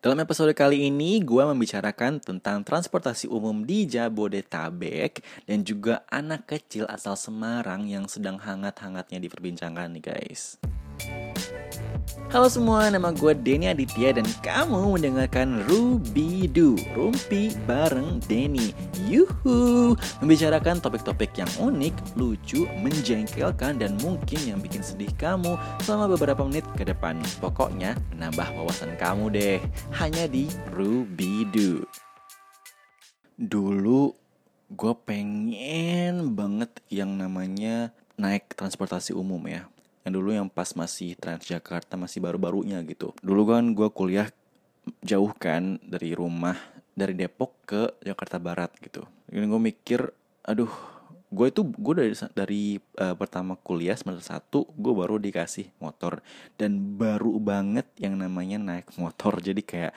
Dalam episode kali ini, gue membicarakan tentang transportasi umum di Jabodetabek dan juga anak kecil asal Semarang yang sedang hangat-hangatnya diperbincangkan nih guys. Halo semua, nama gue Denny Aditya dan kamu mendengarkan Rubidu, Rumpi bareng Denny. Yuhu, membicarakan topik-topik yang unik, lucu, menjengkelkan, dan mungkin yang bikin sedih kamu selama beberapa menit ke depan. Pokoknya, menambah wawasan kamu deh, hanya di Rubidu. Dulu, gue pengen banget yang namanya naik transportasi umum ya yang dulu yang pas masih Transjakarta masih baru-barunya gitu. Dulu kan gue kuliah jauh kan dari rumah dari Depok ke Jakarta Barat gitu. Ini gue mikir aduh gue itu gue dari dari uh, pertama kuliah semester satu gue baru dikasih motor. Dan baru banget yang namanya naik motor. Jadi kayak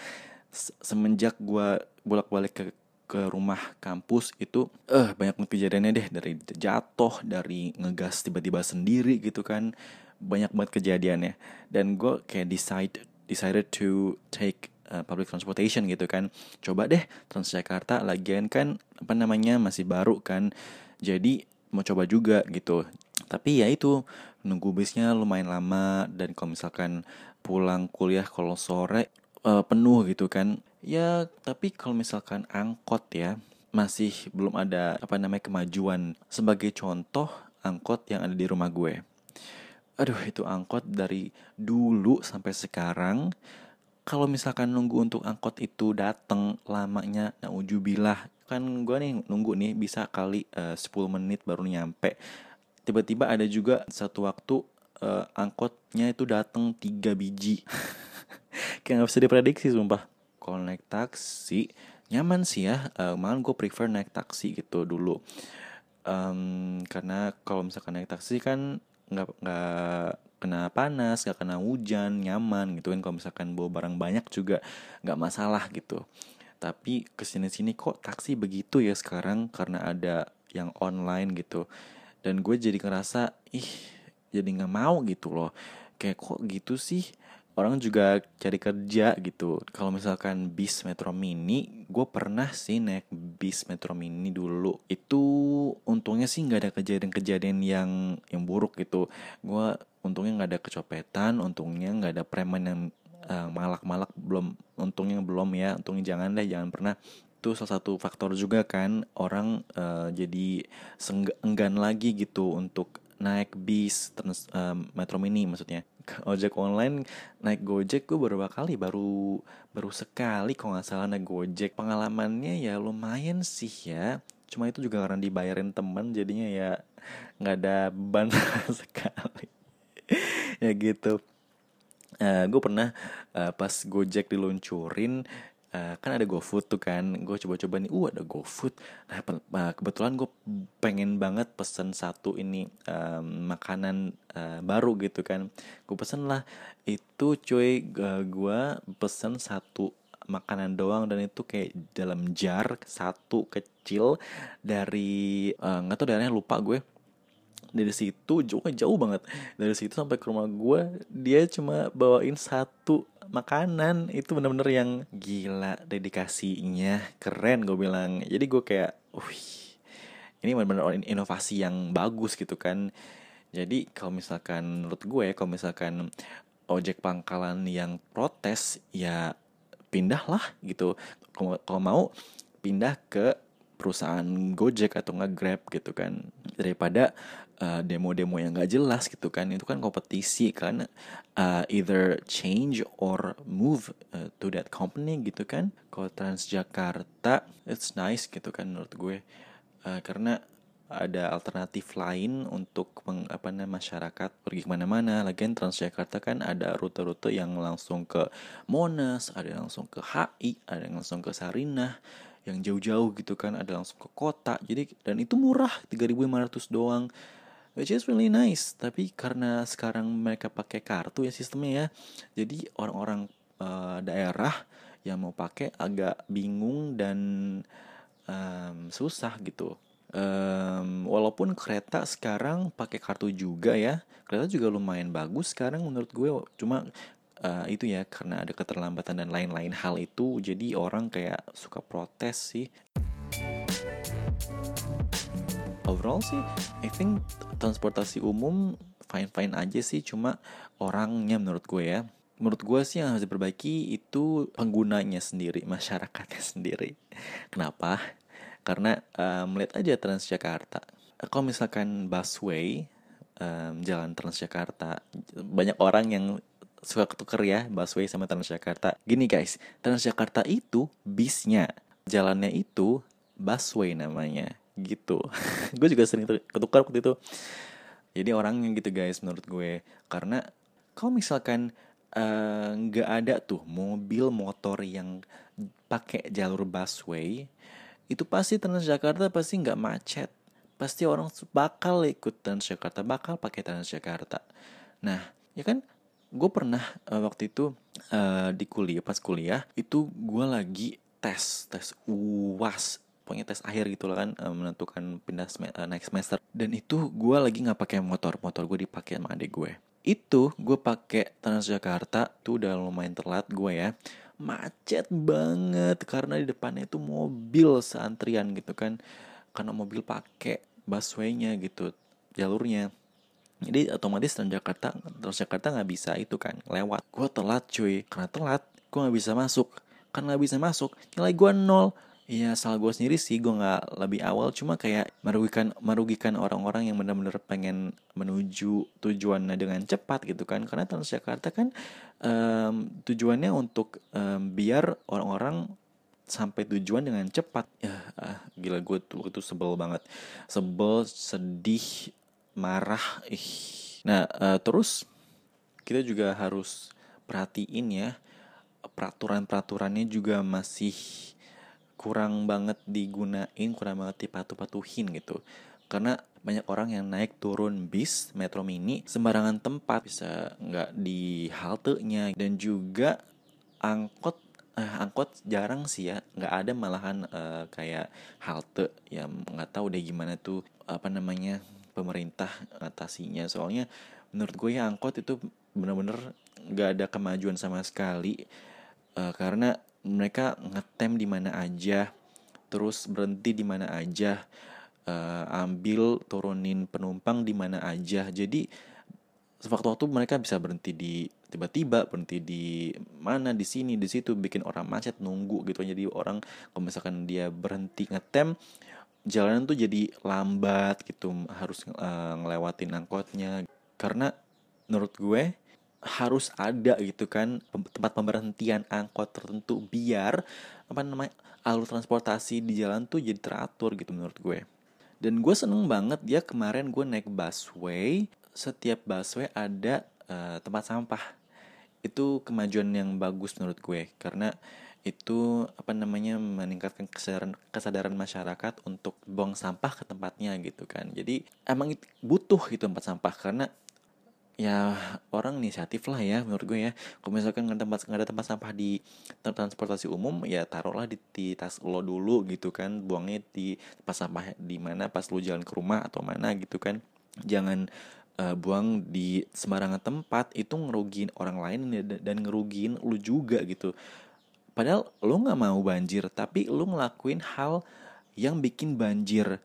semenjak gue bolak-balik ke ke rumah kampus itu eh uh, banyak kejadiannya deh. Dari jatuh dari ngegas tiba-tiba sendiri gitu kan. Banyak banget kejadiannya. Dan gue kayak decide decided to take uh, public transportation gitu kan. Coba deh Transjakarta lagian kan apa namanya masih baru kan. Jadi mau coba juga gitu. Tapi ya itu nunggu bisnya lumayan lama. Dan kalau misalkan pulang kuliah kalau sore uh, penuh gitu kan Ya, tapi kalau misalkan angkot ya, masih belum ada apa namanya kemajuan. Sebagai contoh, angkot yang ada di rumah gue. Aduh, itu angkot dari dulu sampai sekarang. Kalau misalkan nunggu untuk angkot itu datang lamanya, ujubilah kan gue nih nunggu nih bisa kali eh, uh, 10 menit baru nyampe. Tiba-tiba ada juga satu waktu uh, angkotnya itu datang tiga biji. Kayak nggak bisa diprediksi sumpah kalau naik taksi nyaman sih ya. Uh, malah gue prefer naik taksi gitu dulu. Um, karena kalau misalkan naik taksi kan nggak nggak kena panas nggak kena hujan nyaman gitu kan. Kalau misalkan bawa barang banyak juga nggak masalah gitu. Tapi ke sini sini kok taksi begitu ya sekarang karena ada yang online gitu. Dan gue jadi ngerasa ih jadi nggak mau gitu loh. Kayak kok gitu sih orang juga cari kerja gitu. Kalau misalkan bis Metro Mini, gue pernah sih naik bis Metro Mini dulu. Itu untungnya sih nggak ada kejadian-kejadian yang yang buruk gitu. Gue untungnya nggak ada kecopetan, untungnya nggak ada preman yang uh, malak-malak belum. Untungnya belum ya. Untungnya jangan deh, jangan pernah itu salah satu faktor juga kan orang uh, jadi enggan lagi gitu untuk naik bis trans, uh, metro mini maksudnya ojek online naik gojek gue beberapa kali baru baru sekali kalau nggak salah naik gojek. Pengalamannya ya lumayan sih ya. Cuma itu juga karena dibayarin teman jadinya ya nggak ada beban sekali. Ya gitu. Uh, gue pernah uh, pas gojek diluncurin uh, kan ada GoFood tuh kan gue coba-coba nih uh ada GoFood. Nah kebetulan gue pengen banget pesen satu ini um, makanan uh, baru gitu kan. Gue pesen lah. Itu cuy gue pesen satu makanan doang dan itu kayak dalam jar satu kecil dari nggak uh, tahu daerahnya lupa gue dari situ jauh jauh banget. Dari situ sampai ke rumah gue dia cuma bawain satu makanan. Itu bener-bener yang gila dedikasinya keren gue bilang. Jadi gue kayak wih ini bener-bener inovasi yang bagus gitu kan. Jadi kalau misalkan menurut gue kalau misalkan ojek pangkalan yang protes ya pindahlah gitu. Kalau mau pindah ke perusahaan Gojek atau nggak Grab gitu kan. Daripada uh, demo-demo yang nggak jelas gitu kan. Itu kan kompetisi kan uh, either change or move uh, to that company gitu kan. Kalau Transjakarta it's nice gitu kan menurut gue. Uh, karena ada alternatif lain untuk meng, apa namanya masyarakat pergi ke mana-mana. Lagian Transjakarta kan ada rute-rute yang langsung ke Monas, ada yang langsung ke HI, ada yang langsung ke Sarinah, yang jauh-jauh gitu kan ada langsung ke kota. Jadi dan itu murah 3500 doang which is really nice. Tapi karena sekarang mereka pakai kartu ya sistemnya ya jadi orang-orang uh, daerah yang mau pakai agak bingung dan um, susah gitu. Um, walaupun kereta sekarang pakai kartu juga ya. Kereta juga lumayan bagus sekarang menurut gue. Cuma uh, itu ya karena ada keterlambatan dan lain-lain hal itu jadi orang kayak suka protes sih overall sih I think transportasi umum fine fine aja sih cuma orangnya menurut gue ya. Menurut gue sih yang harus diperbaiki itu penggunanya sendiri masyarakatnya sendiri. Kenapa? Karena uh, melihat aja Transjakarta. Kalau misalkan busway um, jalan Transjakarta banyak orang yang suka ketuker ya busway sama Transjakarta. Gini guys, Transjakarta itu bisnya, jalannya itu busway namanya gitu. gue juga sering ketukar waktu itu. Jadi orangnya gitu guys menurut gue. Karena kalau misalkan eh, nggak uh, ada tuh mobil motor yang pakai jalur busway, itu pasti Transjakarta pasti nggak macet. Pasti orang bakal ikut Transjakarta, bakal pakai Transjakarta. Nah, ya kan gue pernah uh, waktu itu uh, di kuliah pas kuliah itu gue lagi tes tes uas pokoknya tes akhir gitu lah kan uh, menentukan pindah sem uh, next semester. Dan itu gue lagi nggak pakai motor motor gue dipakai sama adik gue. Itu gue pakai Transjakarta tuh udah lumayan telat gue ya. Macet banget karena di depannya itu mobil seantrian gitu kan. Karena mobil pakai busway-nya gitu jalurnya. Jadi otomatis Transjakarta Transjakarta nggak bisa itu kan lewat. Gue telat cuy karena telat gue nggak bisa masuk. Karena nggak bisa masuk nilai gue nol Iya salah gue sendiri sih gue nggak lebih awal. Cuma kayak merugikan merugikan orang-orang yang benar-benar pengen menuju tujuannya dengan cepat gitu kan. Karena Transjakarta kan um, tujuannya untuk um, biar orang-orang sampai tujuan dengan cepat. Ya ah, gila gue tuh itu sebel banget. Sebel sedih marah ih. Nah uh, terus kita juga harus perhatiin ya peraturan-peraturannya juga masih kurang banget digunain kurang banget dipatuh-patuhin gitu. Karena banyak orang yang naik turun bis metro mini sembarangan tempat. Bisa nggak di halte nya dan juga angkot eh, angkot jarang sih ya. Nggak ada malahan eh, kayak halte yang nggak tahu deh gimana tuh apa namanya pemerintah atasinya soalnya menurut gue ya angkot itu bener-bener gak ada kemajuan sama sekali. Uh, karena mereka ngetem di mana aja terus berhenti di mana aja uh, ambil turunin penumpang di mana aja. Jadi sewaktu-waktu mereka bisa berhenti di tiba-tiba berhenti di mana di sini di situ bikin orang macet nunggu gitu. Jadi orang kalau misalkan dia berhenti ngetem jalanan tuh jadi lambat gitu harus uh, ngelewatin angkotnya. Karena menurut gue harus ada gitu kan tempat pemberhentian angkot tertentu biar apa namanya alur transportasi di jalan tuh jadi teratur gitu menurut gue. Dan gue seneng banget ya kemarin gue naik busway setiap busway ada uh, tempat sampah. Itu kemajuan yang bagus menurut gue karena itu apa namanya meningkatkan kesadaran kesadaran masyarakat untuk buang sampah ke tempatnya gitu kan. Jadi emang butuh gitu tempat sampah karena ya orang inisiatif lah ya menurut gue ya. Kalau misalkan nggak tempat nggak ada tempat sampah di transportasi umum ya taruhlah di, di tas lo dulu gitu kan. Buangnya di tempat sampah di mana pas lo jalan ke rumah atau mana gitu kan. Jangan uh, buang di sembarangan tempat itu ngerugiin orang lain dan ngerugiin lu juga gitu. Padahal lo gak mau banjir, tapi lo ngelakuin hal yang bikin banjir.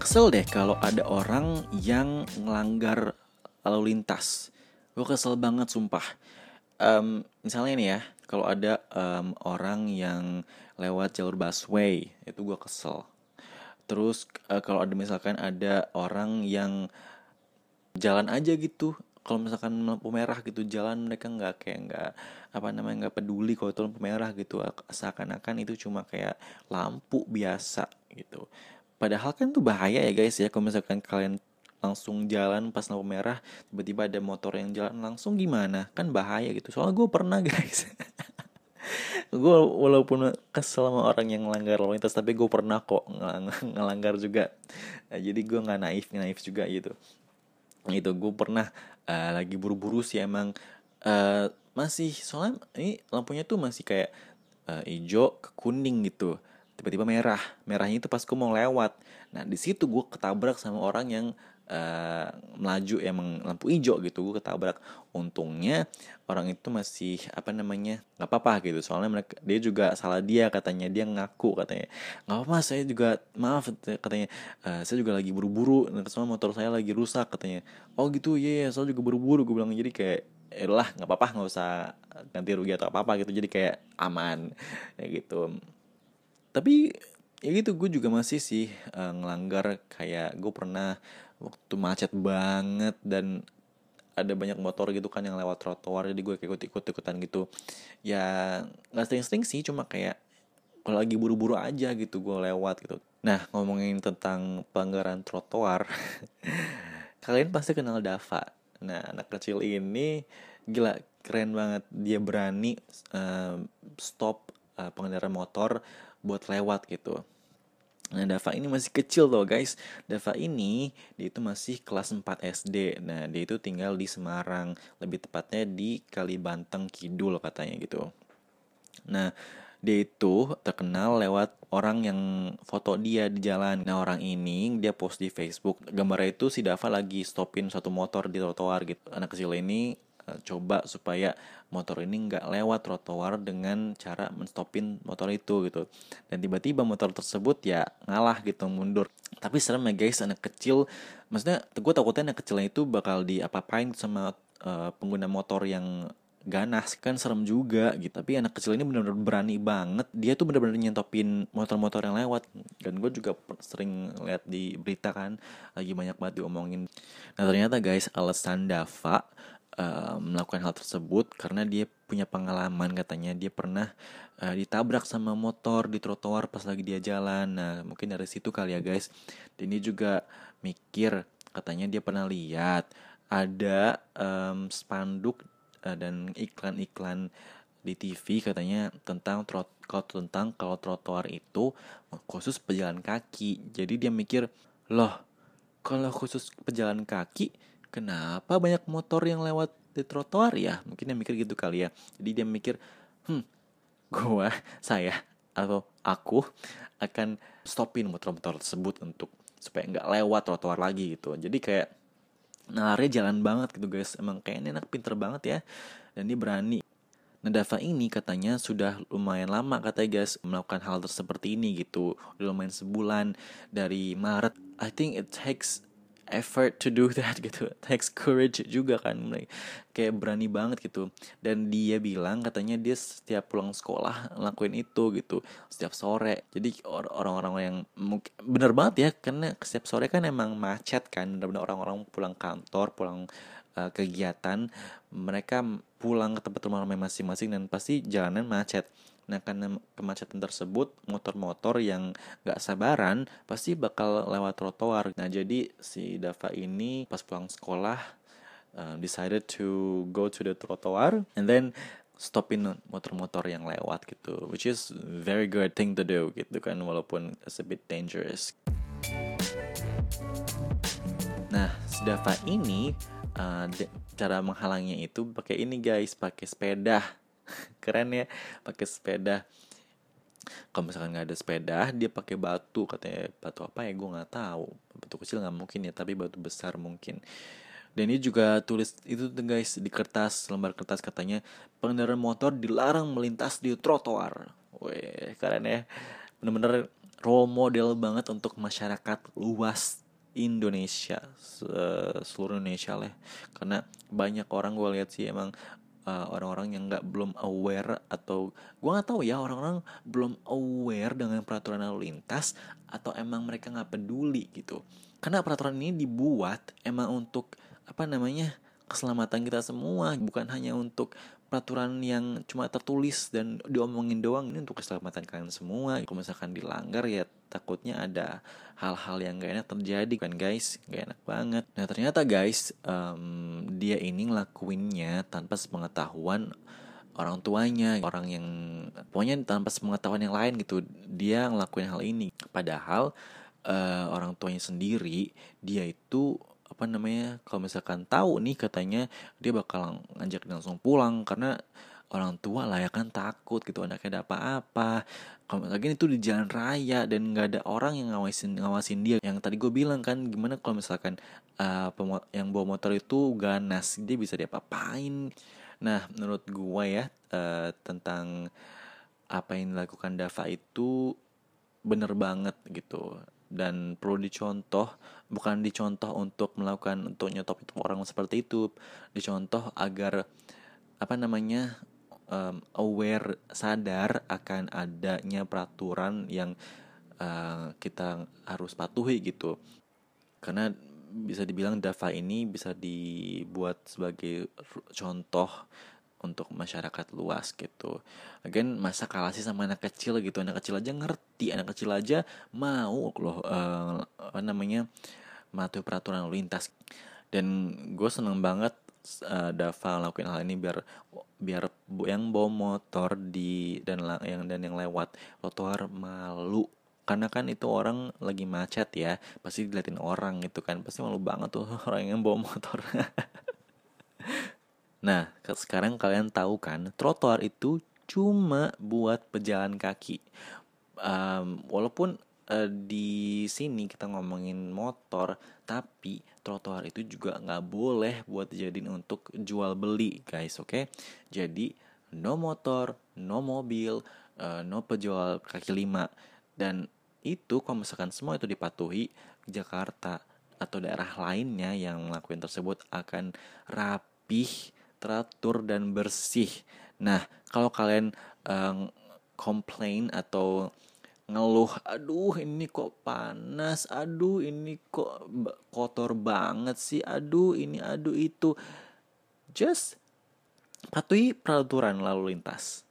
Kesel deh kalau ada orang yang ngelanggar lalu lintas. Gue kesel banget sumpah. Um, misalnya nih ya, kalau ada um, orang yang lewat jalur busway, itu gue kesel. Terus uh, kalau ada misalkan ada orang yang jalan aja gitu kalau misalkan lampu merah gitu jalan mereka nggak kayak nggak apa namanya nggak peduli kalau itu lampu merah gitu seakan-akan itu cuma kayak lampu biasa gitu padahal kan itu bahaya ya guys ya. Kalau misalkan kalian langsung jalan pas lampu merah tiba-tiba ada motor yang jalan langsung gimana? Kan bahaya gitu. Soalnya gue pernah guys. Gue walaupun kesel sama orang yang ngelanggar lalu lintas tapi gue pernah kok ngelanggar juga. Jadi gue nggak naif naif juga gitu. Itu gue pernah uh, lagi buru-buru sih emang. Uh, masih soalnya ini lampunya tuh masih kayak uh, hijau ke kuning gitu tiba-tiba merah. Merahnya itu pas gue mau lewat. Nah di situ gue ketabrak sama orang yang uh, melaju emang lampu hijau gitu gue ketabrak. Untungnya orang itu masih apa namanya nggak apa-apa gitu. Soalnya mereka dia juga salah dia katanya. Dia ngaku katanya. Nggak apa-apa saya juga maaf katanya. Uh, saya juga lagi buru-buru soalnya motor saya lagi rusak katanya. Oh gitu iya yeah, saya juga buru-buru gue bilang. Jadi kayak ya lah nggak apa-apa nggak usah ganti rugi atau apa apa gitu. Jadi kayak aman kayak gitu tapi ya gitu gue juga masih sih uh, ngelanggar kayak gue pernah waktu macet banget dan ada banyak motor gitu kan yang lewat trotoar jadi gue kayak ikut ikut ikutan gitu. Ya nggak sering-sering sih cuma kayak kalau lagi buru-buru aja gitu gue lewat gitu. Nah ngomongin tentang pelanggaran trotoar kalian pasti kenal Dava. Nah, anak kecil ini gila keren banget. Dia berani uh, stop uh, pengendara motor buat lewat gitu. Nah, Dava ini masih kecil loh guys. Dava ini dia itu masih kelas 4 SD. Nah, dia itu tinggal di Semarang, lebih tepatnya di Kalibanteng Kidul katanya gitu. Nah, dia itu terkenal lewat orang yang foto dia di jalan. Nah orang ini dia post di Facebook gambarnya itu si Dava lagi stopin satu motor di trotoar gitu. Anak kecil ini coba supaya motor ini nggak lewat trotoar dengan cara menstopin motor itu gitu. Dan tiba-tiba motor tersebut ya ngalah gitu mundur. Tapi serem ya guys anak kecil. Maksudnya gue takutnya anak kecilnya itu bakal diapa-apain sama uh, pengguna motor yang ganas kan serem juga gitu tapi anak kecil ini benar-benar berani banget dia tuh benar-benar nyentopin motor-motor yang lewat dan gue juga sering lihat di berita kan lagi banyak banget diomongin nah ternyata guys alasan Dava uh, melakukan hal tersebut karena dia punya pengalaman katanya dia pernah uh, ditabrak sama motor di trotoar pas lagi dia jalan nah mungkin dari situ kali ya guys dia juga mikir katanya dia pernah lihat ada um, spanduk uh, dan iklan-iklan di TV katanya tentang trot tentang kalau trotoar itu khusus pejalan kaki. Jadi dia mikir, "Loh, kalau khusus pejalan kaki, kenapa banyak motor yang lewat di trotoar ya?" Mungkin dia mikir gitu kali ya. Jadi dia mikir, "Hmm, gua, saya atau aku akan stopin motor-motor tersebut untuk supaya nggak lewat trotoar lagi gitu." Jadi kayak nalarnya jalan banget gitu guys emang kayaknya enak pinter banget ya dan dia berani Dava ini katanya sudah lumayan lama katanya guys melakukan hal seperti ini gitu lumayan sebulan dari Maret I think it takes effort to do that gitu. Takes courage juga kan kayak berani banget gitu. Dan dia bilang katanya dia setiap pulang sekolah ngelakuin itu gitu setiap sore. Jadi orang-orang yang bener banget ya karena setiap sore kan emang macet kan. Bener-bener orang-orang pulang kantor pulang uh, kegiatan mereka pulang ke tempat rumah masing-masing dan pasti jalanan macet Nah karena kemacetan tersebut motor-motor yang gak sabaran pasti bakal lewat trotoar. Nah jadi si Dava ini pas pulang sekolah uh, decided to go to the trotoar and then stopin motor-motor yang lewat gitu. Which is very good thing to do gitu kan walaupun it's a bit dangerous. Nah si Dava ini uh, cara menghalangnya itu pakai ini guys, pakai sepeda keren ya pakai sepeda. Kalau misalkan nggak ada sepeda dia pakai batu katanya. Batu apa ya? Gue nggak tahu. Batu kecil nggak mungkin ya tapi batu besar mungkin. Dan ini juga tulis itu tuh guys di kertas lembar kertas katanya. Pengendara motor dilarang melintas di trotoar. Wih keren ya. Bener-bener role model banget untuk masyarakat luas Indonesia seluruh Indonesia lah karena banyak orang gue lihat sih emang eh, orang-orang yang nggak belum aware atau gue nggak tahu ya orang-orang belum aware dengan peraturan lalu lintas atau emang mereka nggak peduli gitu. Karena peraturan ini dibuat emang untuk apa namanya keselamatan kita semua. Bukan hanya untuk peraturan yang cuma tertulis dan diomongin doang ini untuk keselamatan kalian semua. Kalau misalkan dilanggar ya takutnya ada hal-hal yang gak enak terjadi kan guys. Gak enak banget. Nah ternyata guys um, dia ini ngelakuinnya tanpa sepengetahuan orang tuanya orang yang pokoknya tanpa sepengetahuan yang lain gitu. Dia ngelakuin hal ini. Padahal uh, orang tuanya sendiri dia itu apa namanya kalau misalkan tahu nih katanya dia bakal ngajak langsung pulang karena orang tua lah ya kan takut gitu anaknya ada apa-apa lagi itu di jalan raya dan nggak ada orang yang ngawasin ngawasin dia. Yang tadi gue bilang kan gimana kalau misalkan uh, yang bawa motor itu ganas dia bisa diapa-apain. Nah menurut gue ya uh, tentang apa yang dilakukan Dava itu bener banget gitu. Dan perlu dicontoh bukan dicontoh untuk melakukan untuk nyetop itu orang seperti itu. Dicontoh agar apa namanya um, aware sadar akan adanya peraturan yang uh, kita harus patuhi gitu karena bisa dibilang Dava ini bisa dibuat sebagai contoh untuk masyarakat luas gitu. Again masa kalah sih sama anak kecil gitu. Anak kecil aja ngerti, anak kecil aja mau loh uh, apa namanya mematuhi peraturan lalu lintas. Dan gue seneng banget uh, Dava ngelakuin hal ini biar biar yang bawa motor di dan yang dan yang lewat trotoar malu. Karena kan itu orang lagi macet ya pasti diliatin orang gitu kan pasti malu banget tuh orang yang bawa motor. Nah sekarang kalian tahu kan trotoar itu cuma buat pejalan kaki. Um, walaupun uh, di sini kita ngomongin motor tapi trotoar itu juga nggak boleh buat dijadiin untuk jual beli guys oke okay? jadi no motor no mobil uh, no penjual kaki lima dan itu kalau misalkan semua itu dipatuhi Jakarta atau daerah lainnya yang ngelakuin tersebut akan rapih teratur dan bersih nah kalau kalian um, komplain atau ngeluh aduh ini kok panas aduh ini kok kotor banget sih aduh ini aduh itu. Just patuhi peraturan lalu lintas.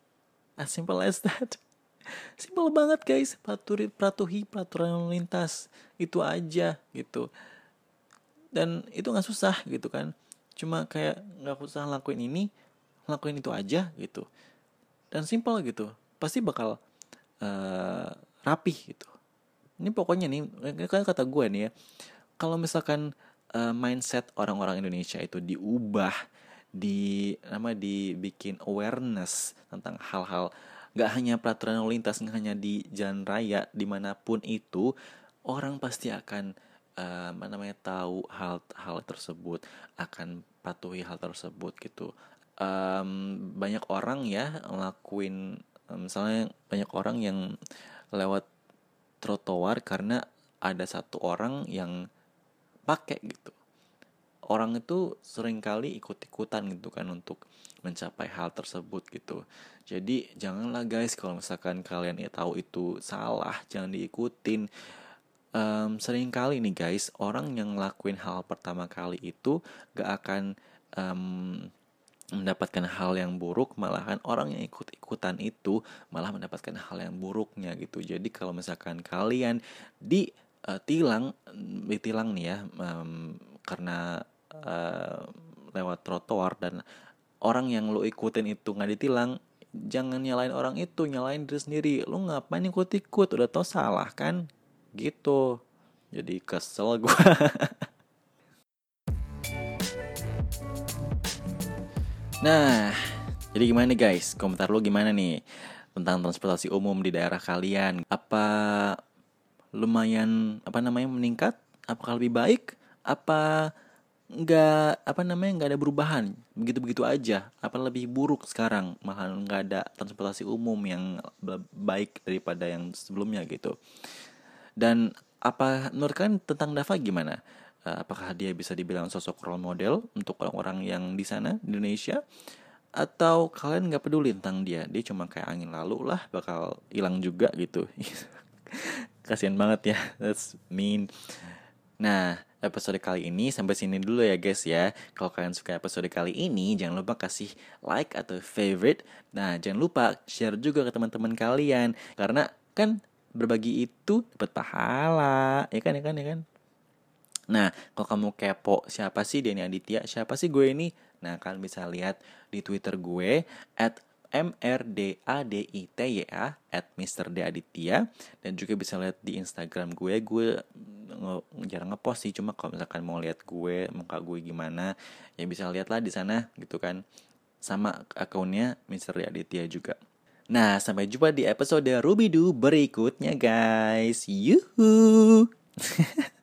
As simple as that. Simple banget guys. Patuhi patuhi peraturan lalu lintas. Itu aja gitu. Dan itu nggak susah gitu kan. Cuma kayak nggak usah lakuin ini lakuin itu aja gitu. Dan simple gitu. Pasti bakal uh, rapih gitu. Ini pokoknya nih kan kata gue nih ya. Kalau misalkan uh, mindset orang-orang Indonesia itu diubah di nama dibikin awareness tentang hal-hal nggak hanya peraturan lalu lintas nggak hanya di jalan raya di mana pun itu orang pasti akan uh, namanya tahu hal-hal tersebut akan patuhi hal tersebut gitu. Um, banyak orang ya ngelakuin misalnya banyak orang yang lewat trotoar karena ada satu orang yang pakai gitu. Orang itu sering kali ikut-ikutan gitu kan untuk mencapai hal tersebut gitu. Jadi janganlah guys kalau misalkan kalian ya tahu itu salah, jangan diikutin. Um, sering kali nih guys, orang yang ngelakuin hal pertama kali itu gak akan um, mendapatkan hal yang buruk malahan orang yang ikut-ikutan itu malah mendapatkan hal yang buruknya gitu. Jadi kalau misalkan kalian ditilang uh, ditilang nih ya um, karena uh, lewat trotoar dan orang yang lo ikutin itu nggak ditilang jangan nyalain orang itu nyalain diri sendiri. Lo ngapain ikut-ikut? Udah tau salah kan? Gitu. Jadi kesel gue Nah, jadi gimana nih guys? Komentar lu gimana nih tentang transportasi umum di daerah kalian? Apa lumayan apa namanya meningkat? Apakah lebih baik? Apa nggak apa namanya nggak ada perubahan begitu begitu aja apa lebih buruk sekarang malah nggak ada transportasi umum yang baik daripada yang sebelumnya gitu dan apa menurut kalian tentang Dava gimana apakah dia bisa dibilang sosok role model untuk orang-orang yang di sana di Indonesia? Atau kalian nggak peduli tentang dia? Dia cuma kayak angin lalu lah bakal hilang juga gitu. Kasian banget ya that's mean. Nah episode kali ini sampai sini dulu ya guys ya. Kalau kalian suka episode kali ini jangan lupa kasih like atau favorite. Nah jangan lupa share juga ke teman-teman kalian. Karena kan berbagi itu dapat pahala. Ya kan ya kan ya kan Nah, kalau kamu kepo siapa sih Denny Aditya, siapa sih gue ini? Nah, kalian bisa lihat di Twitter gue at MRDADITYA at Mr. D Aditya dan juga bisa lihat di Instagram gue gue jarang ngepost sih cuma kalau misalkan mau lihat gue muka gue gimana ya bisa lihat lah di sana gitu kan sama akunnya Mr. Aditya juga. Nah, sampai jumpa di episode Rubidu berikutnya guys. Yuhu.